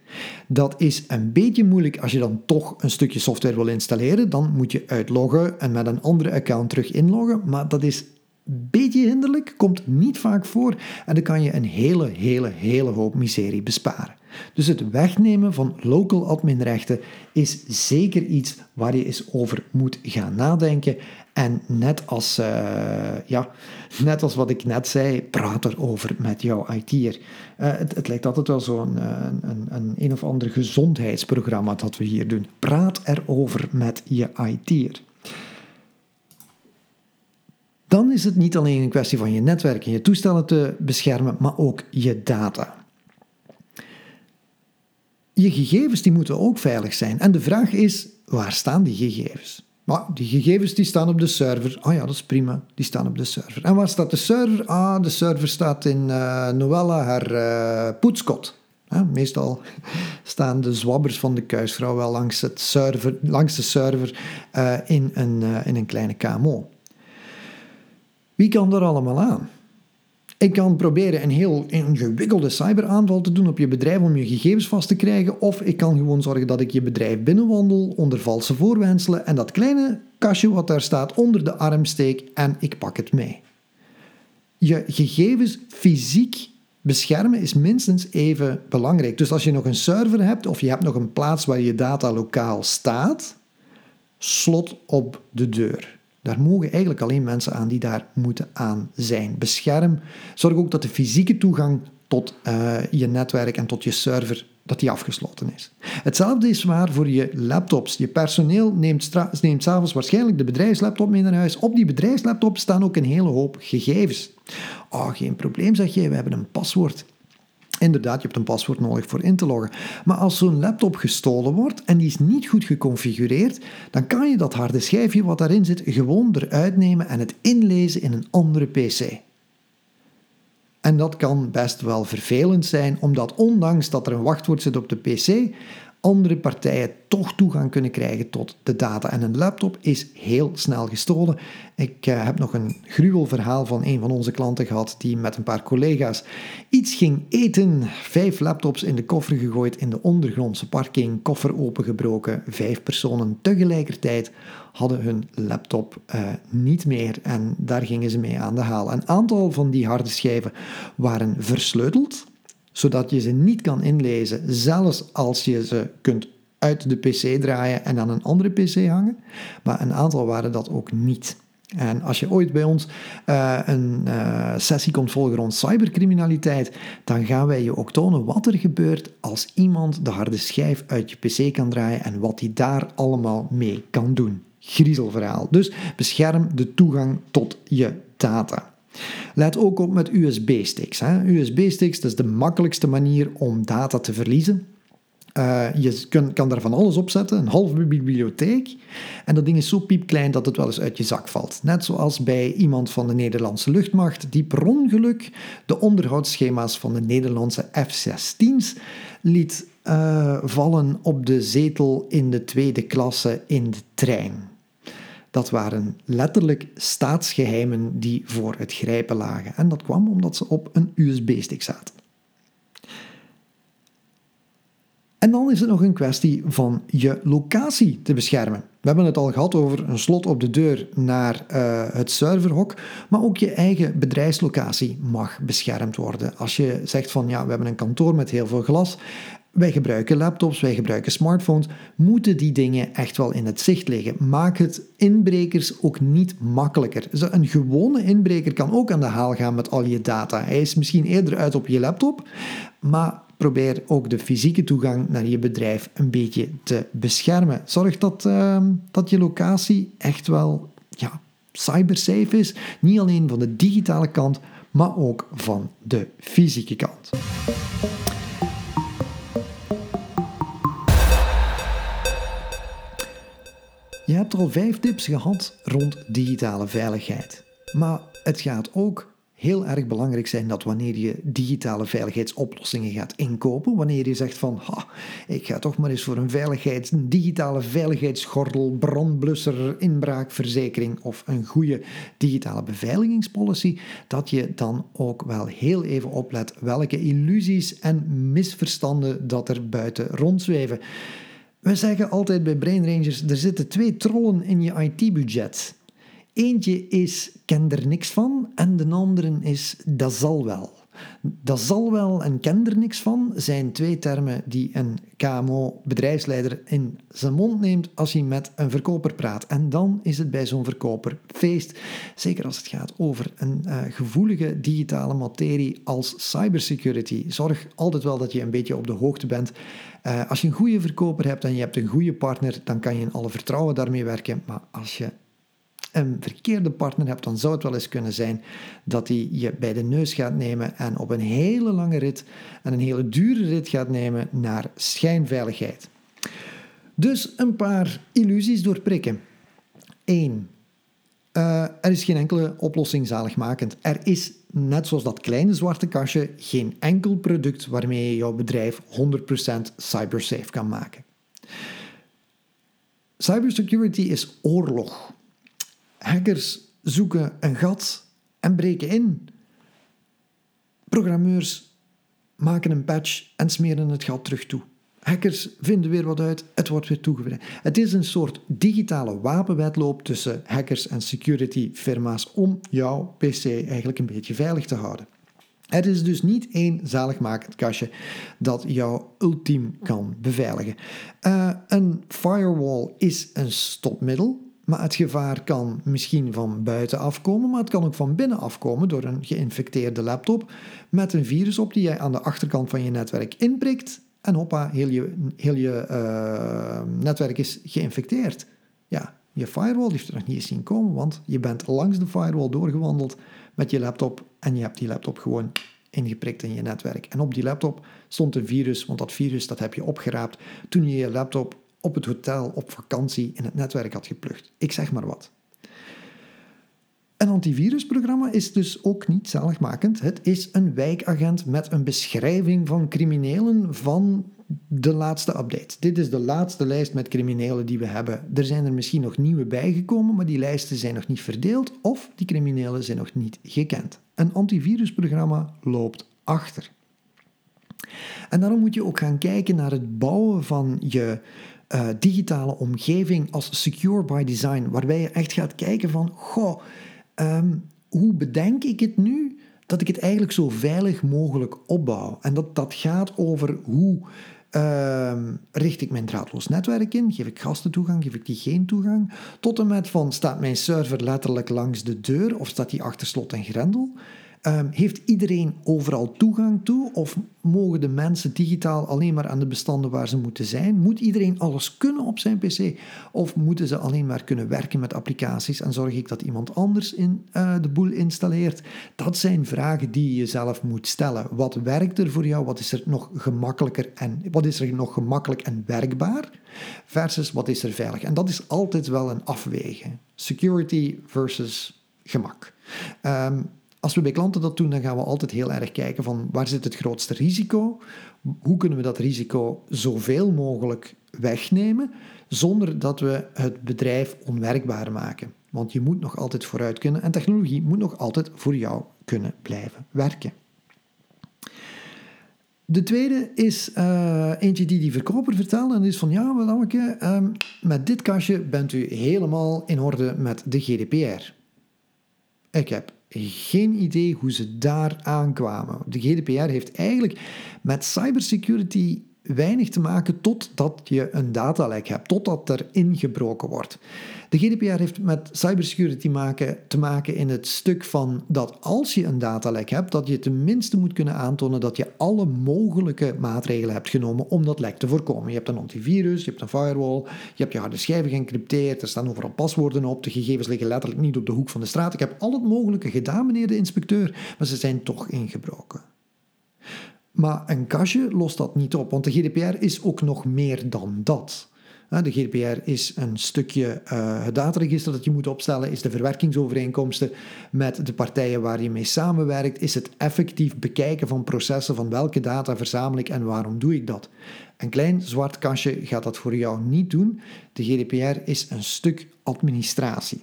Dat is een beetje moeilijk als je dan toch een stukje software wil installeren. Dan moet je uitloggen en met een andere account terug inloggen. Maar dat is een beetje hinderlijk, komt niet vaak voor en dan kan je een hele, hele, hele hoop miserie besparen. Dus het wegnemen van local adminrechten is zeker iets waar je eens over moet gaan nadenken. En net als, uh, ja, net als wat ik net zei, praat erover met jouw IT'er. Uh, het, het, lijkt altijd wel zo'n een, een, een, een of ander gezondheidsprogramma dat we hier doen. Praat erover met je IT'er. Dan is het niet alleen een kwestie van je netwerk en je toestellen te beschermen, maar ook je data. Je gegevens die moeten ook veilig zijn. En de vraag is, waar staan die gegevens? Maar die gegevens die staan op de server. Oh ja, dat is prima. Die staan op de server. En waar staat de server? Ah, de server staat in uh, Noella, haar uh, poetskot. meestal staan de zwabbers van de kuisvrouw wel langs, het server, langs de server uh, in, een, in een kleine KMO. Wie kan er allemaal aan? Ik kan proberen een heel ingewikkelde cyberaanval te doen op je bedrijf om je gegevens vast te krijgen, of ik kan gewoon zorgen dat ik je bedrijf binnenwandel onder valse voorwenselen en dat kleine kastje wat daar staat onder de arm steek en ik pak het mee. Je gegevens fysiek beschermen is minstens even belangrijk. Dus als je nog een server hebt of je hebt nog een plaats waar je data lokaal staat, slot op de deur. Daar mogen eigenlijk alleen mensen aan die daar moeten aan zijn. Bescherm. Zorg ook dat de fysieke toegang tot uh, je netwerk en tot je server dat die afgesloten is. Hetzelfde is waar voor je laptops. Je personeel neemt, neemt s'avonds waarschijnlijk de bedrijfslaptop mee naar huis. Op die bedrijfslaptop staan ook een hele hoop gegevens. Oh, geen probleem, zeg je, we hebben een paswoord. Inderdaad, je hebt een paswoord nodig voor in te loggen. Maar als zo'n laptop gestolen wordt en die is niet goed geconfigureerd, dan kan je dat harde schijfje wat daarin zit gewoon eruit nemen en het inlezen in een andere PC. En dat kan best wel vervelend zijn, omdat ondanks dat er een wachtwoord zit op de PC, andere partijen toch toegang kunnen krijgen tot de data. En een laptop is heel snel gestolen. Ik uh, heb nog een gruwelverhaal van een van onze klanten gehad die met een paar collega's iets ging eten. Vijf laptops in de koffer gegooid in de ondergrondse parking, koffer opengebroken. Vijf personen tegelijkertijd hadden hun laptop uh, niet meer en daar gingen ze mee aan de haal. Een aantal van die harde schijven waren versleuteld zodat je ze niet kan inlezen, zelfs als je ze kunt uit de PC draaien en aan een andere PC hangen. Maar een aantal waren dat ook niet. En als je ooit bij ons uh, een uh, sessie komt volgen rond cybercriminaliteit, dan gaan wij je ook tonen wat er gebeurt als iemand de harde schijf uit je PC kan draaien en wat hij daar allemaal mee kan doen. Griezelverhaal. Dus bescherm de toegang tot je data. Let ook op met USB-sticks. USB-sticks is de makkelijkste manier om data te verliezen. Uh, je kan daar van alles op zetten, een halve bibliotheek. En dat ding is zo piepklein dat het wel eens uit je zak valt. Net zoals bij iemand van de Nederlandse luchtmacht die per ongeluk de onderhoudsschema's van de Nederlandse F-16's liet uh, vallen op de zetel in de tweede klasse in de trein. Dat waren letterlijk staatsgeheimen die voor het grijpen lagen. En dat kwam omdat ze op een USB-stick zaten. En dan is het nog een kwestie van je locatie te beschermen. We hebben het al gehad over een slot op de deur naar uh, het serverhok, maar ook je eigen bedrijfslocatie mag beschermd worden. Als je zegt van ja, we hebben een kantoor met heel veel glas wij gebruiken laptops, wij gebruiken smartphones. Moeten die dingen echt wel in het zicht liggen? Maak het inbrekers ook niet makkelijker. Een gewone inbreker kan ook aan de haal gaan met al je data. Hij is misschien eerder uit op je laptop, maar probeer ook de fysieke toegang naar je bedrijf een beetje te beschermen. Zorg dat, uh, dat je locatie echt wel ja, cybersafe is. Niet alleen van de digitale kant, maar ook van de fysieke kant. Je hebt al vijf tips gehad rond digitale veiligheid. Maar het gaat ook heel erg belangrijk zijn dat wanneer je digitale veiligheidsoplossingen gaat inkopen, wanneer je zegt van ha, ik ga toch maar eens voor een, veiligheids, een digitale veiligheidsgordel, brandblusser, inbraakverzekering of een goede digitale beveiligingspolicy, dat je dan ook wel heel even oplet welke illusies en misverstanden dat er buiten rondzweven. We zeggen altijd bij Brain Rangers, er zitten twee trollen in je IT-budget. Eentje is, ken er niks van, en de andere is, dat zal wel. Dat zal wel en ken er niks van zijn twee termen die een KMO-bedrijfsleider in zijn mond neemt als hij met een verkoper praat. En dan is het bij zo'n verkoper feest. Zeker als het gaat over een uh, gevoelige digitale materie als cybersecurity. Zorg altijd wel dat je een beetje op de hoogte bent. Uh, als je een goede verkoper hebt en je hebt een goede partner, dan kan je in alle vertrouwen daarmee werken. Maar als je een verkeerde partner hebt, dan zou het wel eens kunnen zijn dat hij je bij de neus gaat nemen en op een hele lange rit en een hele dure rit gaat nemen naar schijnveiligheid. Dus een paar illusies doorprikken. 1. Uh, er is geen enkele oplossing zaligmakend. Er is, net zoals dat kleine zwarte kastje, geen enkel product waarmee je jouw bedrijf 100% cybersafe kan maken. Cybersecurity is oorlog. Hackers zoeken een gat en breken in. Programmeurs maken een patch en smeren het gat terug toe. Hackers vinden weer wat uit, het wordt weer toegevoegd. Het is een soort digitale wapenwedloop tussen hackers en security firma's om jouw PC eigenlijk een beetje veilig te houden. Het is dus niet één zaligmakend kastje dat jou ultiem kan beveiligen. Uh, een firewall is een stopmiddel, maar het gevaar kan misschien van buiten afkomen, maar het kan ook van binnen afkomen door een geïnfecteerde laptop met een virus op die jij aan de achterkant van je netwerk inprikt en hoppa, heel je, heel je uh, netwerk is geïnfecteerd. Ja, je firewall heeft er nog niet eens zien komen, want je bent langs de firewall doorgewandeld met je laptop en je hebt die laptop gewoon ingeprikt in je netwerk. En op die laptop stond een virus, want dat virus dat heb je opgeraapt toen je je laptop op het hotel op vakantie in het netwerk had geplucht. Ik zeg maar wat. Antivirusprogramma is dus ook niet zaligmakend. Het is een wijkagent met een beschrijving van criminelen van de laatste update. Dit is de laatste lijst met criminelen die we hebben. Er zijn er misschien nog nieuwe bijgekomen, maar die lijsten zijn nog niet verdeeld of die criminelen zijn nog niet gekend. Een antivirusprogramma loopt achter. En daarom moet je ook gaan kijken naar het bouwen van je uh, digitale omgeving als secure by design, waarbij je echt gaat kijken van, goh, um, hoe bedenk ik het nu dat ik het eigenlijk zo veilig mogelijk opbouw? En dat, dat gaat over hoe uh, richt ik mijn draadloos netwerk in? Geef ik gasten toegang? Geef ik die geen toegang? Tot en met van staat mijn server letterlijk langs de deur of staat die achter slot en grendel? Um, heeft iedereen overal toegang toe of mogen de mensen digitaal alleen maar aan de bestanden waar ze moeten zijn? Moet iedereen alles kunnen op zijn PC of moeten ze alleen maar kunnen werken met applicaties en zorg ik dat iemand anders in, uh, de boel installeert? Dat zijn vragen die je jezelf moet stellen. Wat werkt er voor jou? Wat is er nog gemakkelijker en wat is er nog gemakkelijk en werkbaar? Versus wat is er veilig? En dat is altijd wel een afwegen. Security versus gemak. Um, als we bij klanten dat doen, dan gaan we altijd heel erg kijken van waar zit het grootste risico? Hoe kunnen we dat risico zoveel mogelijk wegnemen zonder dat we het bedrijf onwerkbaar maken? Want je moet nog altijd vooruit kunnen en technologie moet nog altijd voor jou kunnen blijven werken. De tweede is uh, eentje die die verkoper vertelde. En is van, ja, wel, um, met dit kastje bent u helemaal in orde met de GDPR. Ik heb geen idee hoe ze daar aankwamen. De GDPR heeft eigenlijk met cybersecurity weinig te maken totdat je een datalek hebt, totdat er ingebroken wordt. De GDPR heeft met cybersecurity maken, te maken in het stuk van dat als je een datalek hebt, dat je tenminste moet kunnen aantonen dat je alle mogelijke maatregelen hebt genomen om dat lek te voorkomen. Je hebt een antivirus, je hebt een firewall, je hebt je harde schijven geëncrypteerd, er staan overal paswoorden op, de gegevens liggen letterlijk niet op de hoek van de straat. Ik heb al het mogelijke gedaan, meneer de inspecteur, maar ze zijn toch ingebroken. Maar een kastje lost dat niet op, want de GDPR is ook nog meer dan dat. De GDPR is een stukje uh, het dataregister dat je moet opstellen, is de verwerkingsovereenkomsten met de partijen waar je mee samenwerkt, is het effectief bekijken van processen van welke data verzamel ik en waarom doe ik dat. Een klein zwart kastje gaat dat voor jou niet doen. De GDPR is een stuk administratie.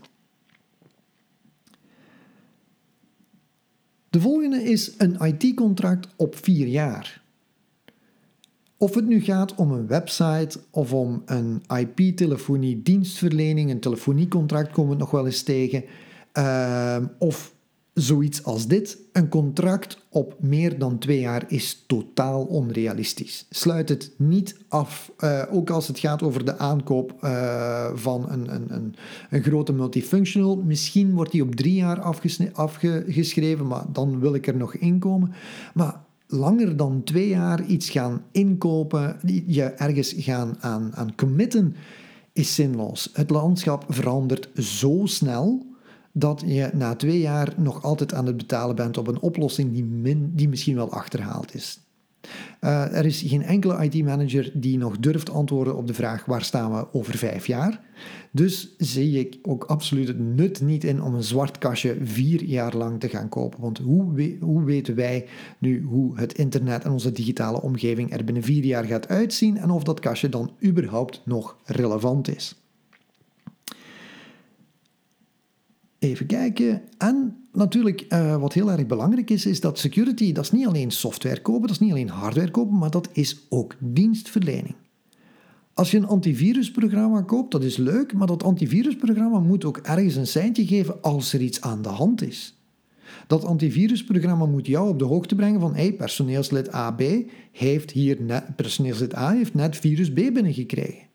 De volgende is een IT-contract op vier jaar. Of het nu gaat om een website of om een IP-telefonie dienstverlening, een telefoniecontract komen we nog wel eens tegen, uh, of zoiets als dit. Een contract op meer dan twee jaar is totaal onrealistisch. Sluit het niet af, uh, ook als het gaat over de aankoop uh, van een, een, een, een, grote multifunctional. Misschien wordt die op drie jaar afgeschreven, maar dan wil ik er nog inkomen. Maar langer dan twee jaar iets gaan inkopen, je ergens gaan aan, aan committen, is zinloos. Het landschap verandert zo snel dat je na twee jaar nog altijd aan het betalen bent op een oplossing die, die misschien wel achterhaald is. Uh, er is geen enkele IT-manager die nog durft antwoorden op de vraag waar staan we over vijf jaar. Dus zie ik ook absoluut het nut niet in om een zwart kastje vier jaar lang te gaan kopen. Want hoe, hoe weten wij nu hoe het internet en onze digitale omgeving er binnen vier jaar gaat uitzien en of dat kastje dan überhaupt nog relevant is? Even kijken. En natuurlijk, uh, wat heel erg belangrijk is, is dat security, dat is niet alleen software kopen, dat is niet alleen hardware kopen, maar dat is ook dienstverlening. Als je een antivirusprogramma koopt, dat is leuk, maar dat antivirusprogramma moet ook ergens een seintje geven als er iets aan de hand is. Dat antivirusprogramma moet jou op de hoogte brengen van hey, personeelslid AB heeft hier net, personeelslid A heeft net virus B binnengekregen.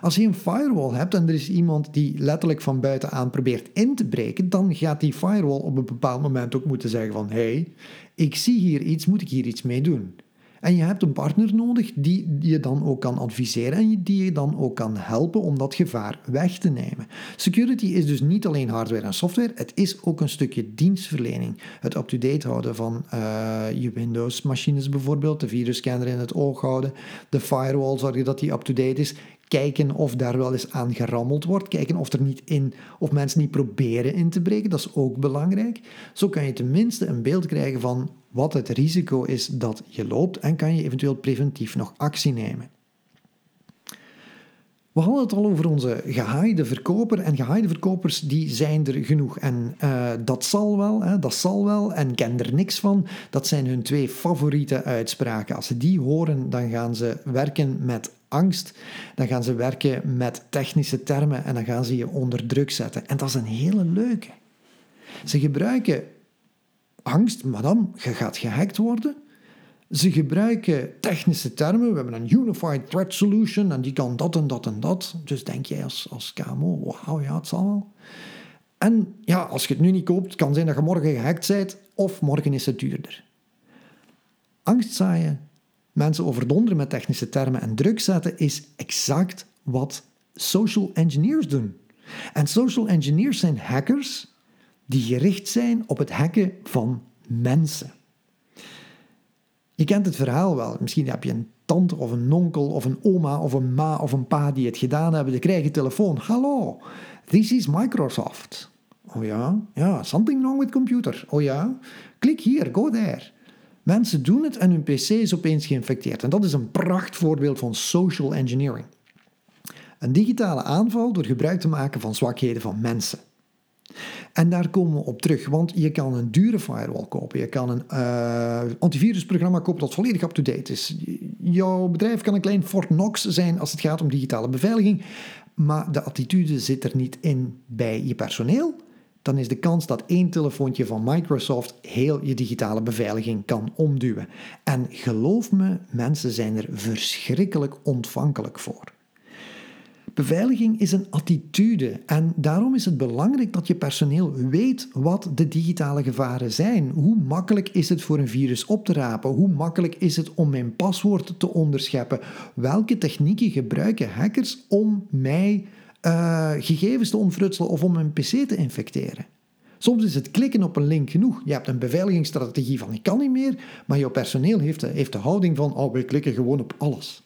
Als je een firewall hebt en er is iemand die letterlijk van buitenaan probeert in te breken, dan gaat die firewall op een bepaald moment ook moeten zeggen van hey, ik zie hier iets, moet ik hier iets mee doen? En je hebt een partner nodig die je dan ook kan adviseren en die je dan ook kan helpen om dat gevaar weg te nemen. Security is dus niet alleen hardware en software, het is ook een stukje dienstverlening. Het up-to-date houden van uh, je Windows-machines bijvoorbeeld, de virusscanner in het oog houden, de firewall zorgen dat die up-to-date is kijken of daar wel eens aan gerammeld wordt, kijken of er niet in, of mensen niet proberen in te breken, dat is ook belangrijk. Zo kan je tenminste een beeld krijgen van wat het risico is dat je loopt en kan je eventueel preventief nog actie nemen. We hadden het al over onze gehaaide verkoper. En gehaaide verkopers die zijn er genoeg. En uh, dat zal wel, hè, dat zal wel. En ken er niks van. Dat zijn hun twee favoriete uitspraken. Als ze die horen, dan gaan ze werken met angst. Dan gaan ze werken met technische termen. En dan gaan ze je onder druk zetten. En dat is een hele leuke. Ze gebruiken angst, madame, je gaat gehackt worden. Ze gebruiken technische termen. We hebben een Unified Threat Solution en die kan dat en dat en dat. Dus denk jij als, als KMO, wauw, ja, het zal wel. En ja, als je het nu niet koopt, kan zijn dat je morgen gehackt bent of morgen is het duurder. Angst zaaien, mensen overdonderen met technische termen en druk zetten is exact wat social engineers doen. En social engineers zijn hackers die gericht zijn op het hacken van mensen. Je kent het verhaal wel. Misschien heb je een tante of een onkel of een oma of een ma of een pa die het gedaan hebben. Die krijgen telefoon. Hallo, this is Microsoft. Oh ja, ja, something wrong with computer. Oh ja, klik hier, go there. Mensen doen het en hun pc is opeens geïnfecteerd. En dat is een prachtvoorbeeld van social engineering. Een digitale aanval door gebruik te maken van zwakheden van mensen. En daar komen we op terug, want je kan een dure firewall kopen. Je kan een uh, antivirusprogramma kopen dat volledig up-to-date is. Jouw bedrijf kan een klein Fort Knox zijn als het gaat om digitale beveiliging, maar de attitude zit er niet in bij je personeel. Dan is de kans dat één telefoontje van Microsoft heel je digitale beveiliging kan omduwen. En geloof me, mensen zijn er verschrikkelijk ontvankelijk voor. Beveiliging is een attitude en daarom is het belangrijk dat je personeel weet wat de digitale gevaren zijn. Hoe makkelijk is het voor een virus op te rapen? Hoe makkelijk is het om mijn paswoord te onderscheppen? Welke technieken gebruiken hackers om mij uh, gegevens te ontfrutselen of om mijn pc te infecteren? Soms is het klikken op een link genoeg. Je hebt een beveiligingsstrategie van ik kan niet meer, maar jouw personeel heeft de, heeft de houding van oh, we klikken gewoon op alles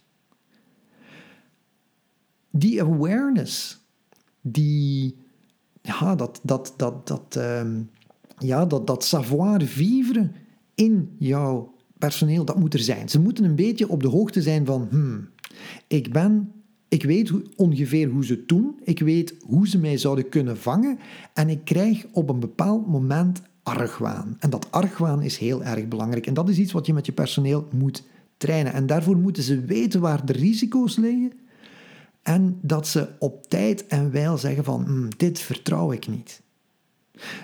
die awareness, die, ja, dat, dat, dat, dat, um, ja, dat, dat savoir-vivre in jouw personeel, dat moet er zijn. Ze moeten een beetje op de hoogte zijn van, hmm, ik ben, ik weet ongeveer hoe ze het doen, ik weet hoe ze mij zouden kunnen vangen en ik krijg op een bepaald moment argwaan. En dat argwaan is heel erg belangrijk en dat is iets wat je met je personeel moet trainen. En daarvoor moeten ze weten waar de risico's liggen en dat ze op tijd en wijl zeggen van hm, dit vertrouw ik niet.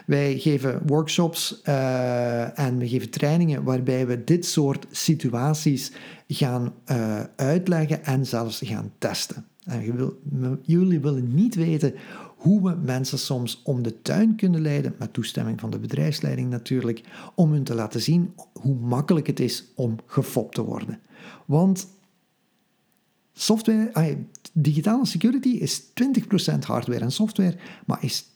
Wij geven workshops uh, en we geven trainingen waarbij we dit soort situaties gaan uh, uitleggen en zelfs gaan testen. En jullie willen niet weten hoe we mensen soms om de tuin kunnen leiden, met toestemming van de bedrijfsleiding natuurlijk, om hun te laten zien hoe makkelijk het is om gefopt te worden. Want Software, digitale security is 20% hardware en software, maar is 80%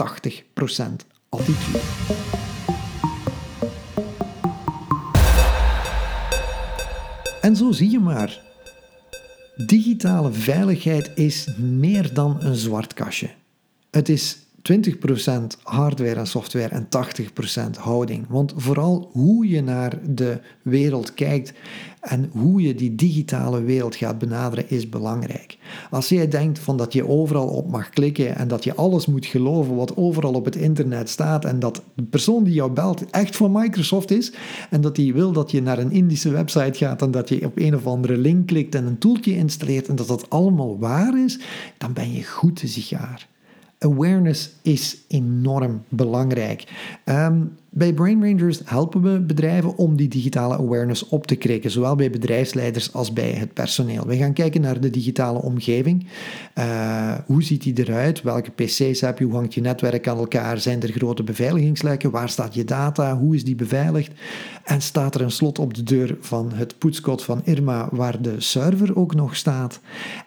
En zo zie je maar. Digitale veiligheid is meer dan een zwart kastje. Het is 20% hardware en software en 80% houding. Want vooral hoe je naar de wereld kijkt en hoe je die digitale wereld gaat benaderen is belangrijk. Als jij denkt van dat je overal op mag klikken en dat je alles moet geloven wat overal op het internet staat en dat de persoon die jou belt echt van Microsoft is en dat die wil dat je naar een Indische website gaat en dat je op een of andere link klikt en een toeltje installeert en dat dat allemaal waar is, dan ben je goed te sigaar awareness is enorm belangrijk. Um, Bij Brain Rangers helpen we bedrijven om die digitale awareness op te krikken, zowel bij bedrijfsleiders als bij het personeel. We gaan kijken naar de digitale omgeving. Uh, hoe ziet die eruit? Welke PC's heb je? Hoe hangt je netwerk aan elkaar? Zijn er grote beveiligingslekken? Waar staat je data? Hoe is die beveiligd? En staat er een slot op de deur van het poetskot van Irma waar de server ook nog staat?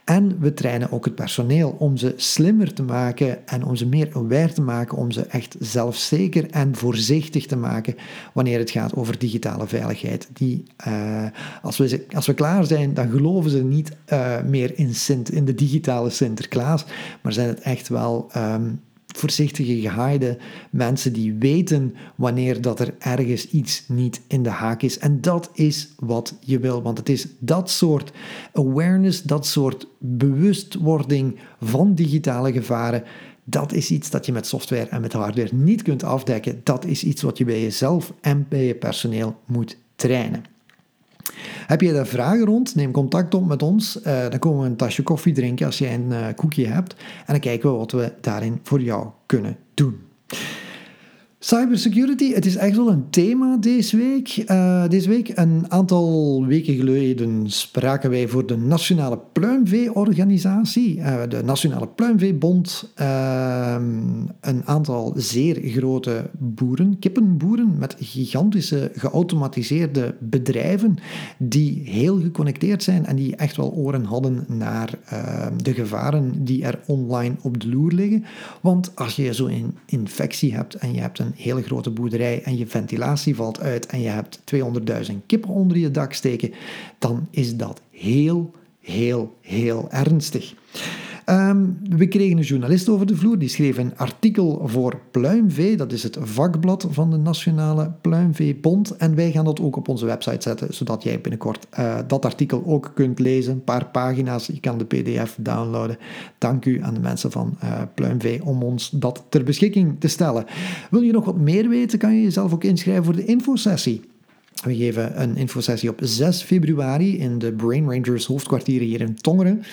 En we trainen ook het personeel om ze slimmer te maken en om ze meer aware te maken, om ze echt zelfzeker en voorzichtig te maken wanneer het gaat over digitale veiligheid. Die, uh, als, we, als we klaar zijn, dan geloven ze niet uh, meer in, Sint, in de digitale Sinterklaas, maar zijn het echt wel um, voorzichtige, gehaaide mensen die weten wanneer dat er ergens iets niet in de haak is. En dat is wat je wil, want het is dat soort awareness, dat soort bewustwording van digitale gevaren. Dat is iets dat je met software en met hardware niet kunt afdekken. Dat is iets wat je bij jezelf en bij je personeel moet trainen. Heb je daar vragen rond? Neem contact op met ons. Uh, dan komen we een tasje koffie drinken als jij een uh, koekje hebt. En dan kijken we wat we daarin voor jou kunnen doen. Cybersecurity, het is echt wel een thema deze week. Uh, deze week, een aantal weken geleden, spraken wij voor de Nationale Pluimveeorganisatie, uh, de Nationale Pluimveebond. Uh, een aantal zeer grote boeren, kippenboeren met gigantische geautomatiseerde bedrijven die heel geconnecteerd zijn en die echt wel oren hadden naar de gevaren die er online op de loer liggen. Want als je zo'n infectie hebt en je hebt een hele grote boerderij en je ventilatie valt uit en je hebt 200.000 kippen onder je dak steken, dan is dat heel, heel, heel ernstig. Um, we kregen een journalist over de vloer, die schreef een artikel voor Pluimvee, dat is het vakblad van de Nationale Pluimveebond. En wij gaan dat ook op onze website zetten, zodat jij binnenkort uh, dat artikel ook kunt lezen. Een paar pagina's, je kan de pdf downloaden. Dank u aan de mensen van uh, Pluimvee om ons dat ter beschikking te stellen. Wil je nog wat meer weten, kan je jezelf ook inschrijven voor de infosessie. We geven een infosessie op 6 februari in de Brain Rangers hoofdkwartieren hier in Tongeren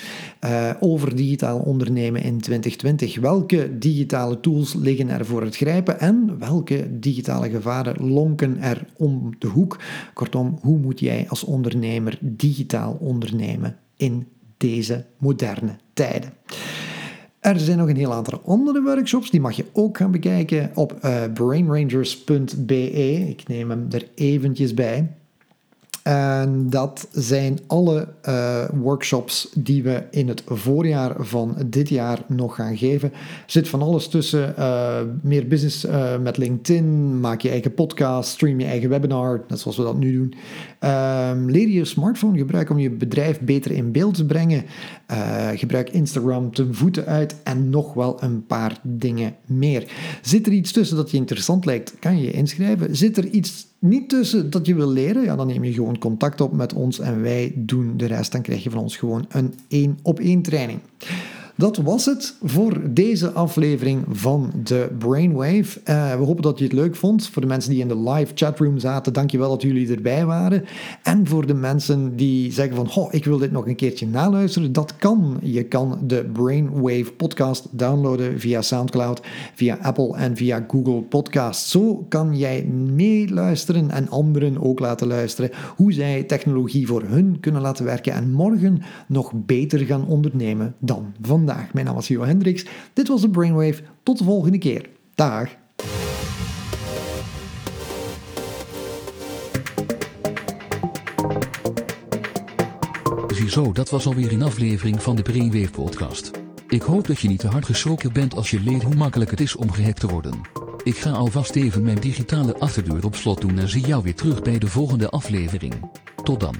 uh, over digitaal ondernemen in 2020. Welke digitale tools liggen er voor het grijpen en welke digitale gevaren lonken er om de hoek? Kortom, hoe moet jij als ondernemer digitaal ondernemen in deze moderne tijden? Er zijn nog een heel aantal andere workshops, die mag je ook gaan bekijken op uh, brainrangers.be. Ik neem hem er eventjes bij. En dat zijn alle uh, workshops die we in het voorjaar van dit jaar nog gaan geven. Zit van alles tussen. Uh, meer business uh, met LinkedIn. Maak je eigen podcast. Stream je eigen webinar. Net zoals we dat nu doen. Um, leer je smartphone gebruiken om je bedrijf beter in beeld te brengen. gebruik Instagram ten voeten uit. En nog wel een paar dingen meer. Zit er iets tussen dat je interessant lijkt? Kan je je inschrijven. Zit er iets niet tussen dat je wil leren, ja, dan neem je gewoon contact op met ons en wij doen de rest. Dan krijg je van ons gewoon een één op één training. Dat was het voor deze aflevering van de Brainwave. Uh, we hopen dat je het leuk vond. Voor de mensen die in de live chatroom zaten, dankjewel dat jullie erbij waren. En voor de mensen die zeggen van, oh, ik wil dit nog een keertje naluisteren, dat kan. Je kan de Brainwave podcast downloaden via Soundcloud, via Apple en via Google Podcast. Zo kan jij meeluisteren en anderen ook laten luisteren hoe zij technologie voor hun kunnen laten werken en morgen nog beter gaan ondernemen dan vandaag vandaag. Mijn naam is Jo Hendricks. Dit was de Brainwave. Tot de volgende keer. Dag. Ziezo, dat was alweer een aflevering van de Brainwave podcast. Ik hoop dat je niet te hard geschrokken bent als je leert hoe makkelijk het is om gehackt te worden. Ik ga alvast even mijn digitale achterdeur op slot doen en zie jou weer terug bij de volgende aflevering. Tot dan.